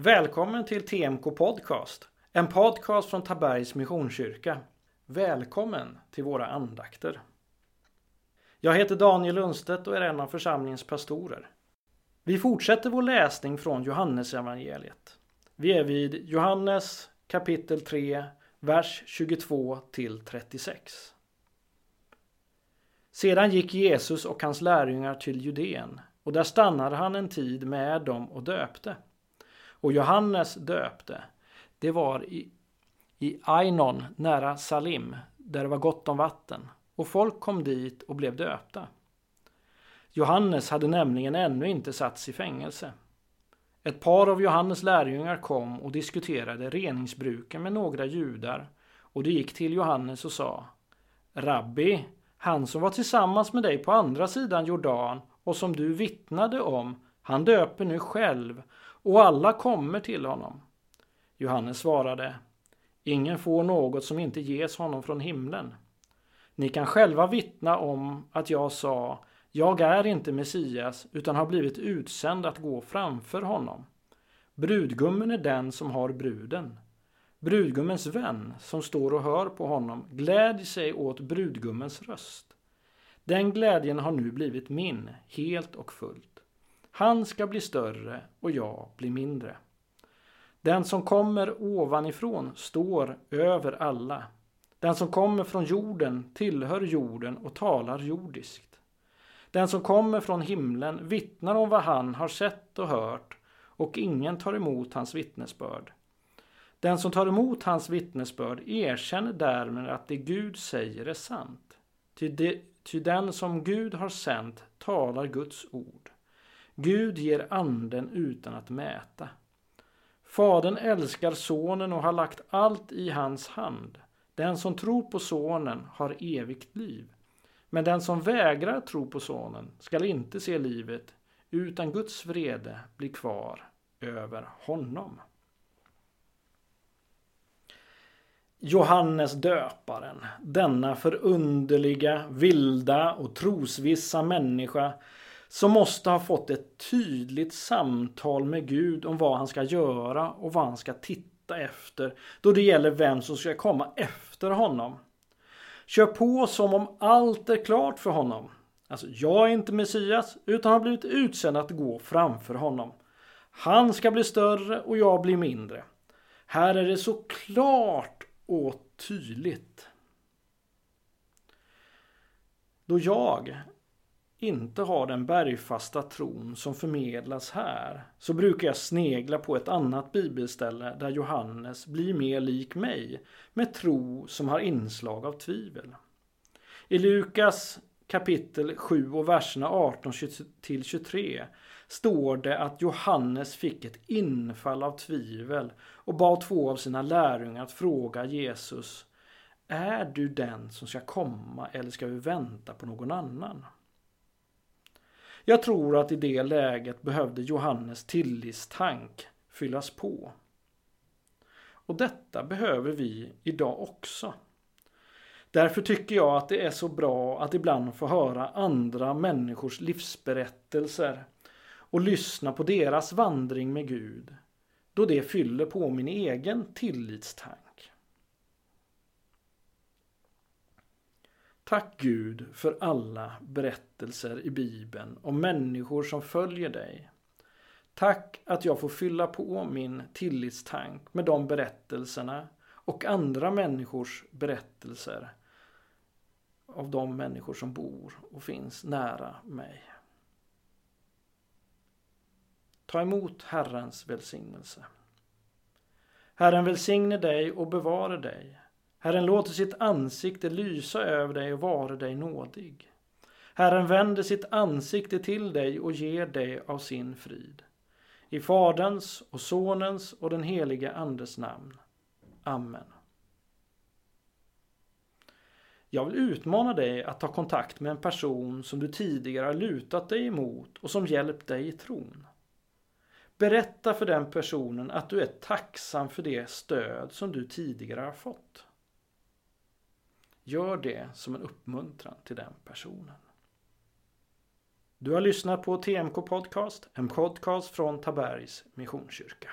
Välkommen till TMK Podcast, en podcast från Tabergs Missionskyrka. Välkommen till våra andakter. Jag heter Daniel Lundstedt och är en av församlingens pastorer. Vi fortsätter vår läsning från Johannesevangeliet. Vi är vid Johannes kapitel 3, vers 22 till 36. Sedan gick Jesus och hans lärjungar till Judeen och där stannade han en tid med dem och döpte. Och Johannes döpte. Det var i, i Ainon nära Salim där det var gott om vatten och folk kom dit och blev döpta. Johannes hade nämligen ännu inte satts i fängelse. Ett par av Johannes lärjungar kom och diskuterade reningsbruken med några judar och de gick till Johannes och sa Rabbi, han som var tillsammans med dig på andra sidan Jordan och som du vittnade om, han döper nu själv och alla kommer till honom. Johannes svarade Ingen får något som inte ges honom från himlen. Ni kan själva vittna om att jag sa Jag är inte Messias utan har blivit utsänd att gå framför honom. Brudgummen är den som har bruden. Brudgummens vän som står och hör på honom glädjer sig åt brudgummens röst. Den glädjen har nu blivit min, helt och fullt. Han ska bli större och jag blir mindre. Den som kommer ovanifrån står över alla. Den som kommer från jorden tillhör jorden och talar jordiskt. Den som kommer från himlen vittnar om vad han har sett och hört och ingen tar emot hans vittnesbörd. Den som tar emot hans vittnesbörd erkänner därmed att det Gud säger är sant. Ty, de, ty den som Gud har sänt talar Guds ord. Gud ger anden utan att mäta. Fadern älskar sonen och har lagt allt i hans hand. Den som tror på sonen har evigt liv. Men den som vägrar tro på sonen skall inte se livet utan Guds vrede blir kvar över honom. Johannes döparen, denna förunderliga, vilda och trosvissa människa som måste ha fått ett tydligt samtal med Gud om vad han ska göra och vad han ska titta efter då det gäller vem som ska komma efter honom. Kör på som om allt är klart för honom. Alltså, jag är inte Messias utan har blivit utsänd att gå framför honom. Han ska bli större och jag blir mindre. Här är det så klart och tydligt. Då jag inte har den bergfasta tron som förmedlas här så brukar jag snegla på ett annat bibelställe där Johannes blir mer lik mig med tro som har inslag av tvivel. I Lukas kapitel 7 och verserna 18 till 23 står det att Johannes fick ett infall av tvivel och bad två av sina lärjungar att fråga Jesus Är du den som ska komma eller ska vi vänta på någon annan? Jag tror att i det läget behövde Johannes tillitstank fyllas på. Och detta behöver vi idag också. Därför tycker jag att det är så bra att ibland få höra andra människors livsberättelser och lyssna på deras vandring med Gud då det fyller på min egen tillitstank. Tack Gud för alla berättelser i Bibeln om människor som följer dig. Tack att jag får fylla på min tillitstank med de berättelserna och andra människors berättelser av de människor som bor och finns nära mig. Ta emot Herrens välsignelse. Herren välsigne dig och bevare dig. Herren låter sitt ansikte lysa över dig och vare dig nådig. Herren vänder sitt ansikte till dig och ger dig av sin frid. I Faderns och Sonens och den helige Andes namn. Amen. Jag vill utmana dig att ta kontakt med en person som du tidigare har lutat dig emot och som hjälpt dig i tron. Berätta för den personen att du är tacksam för det stöd som du tidigare har fått. Gör det som en uppmuntran till den personen. Du har lyssnat på TMK Podcast, en podcast från Tabergs Missionskyrka.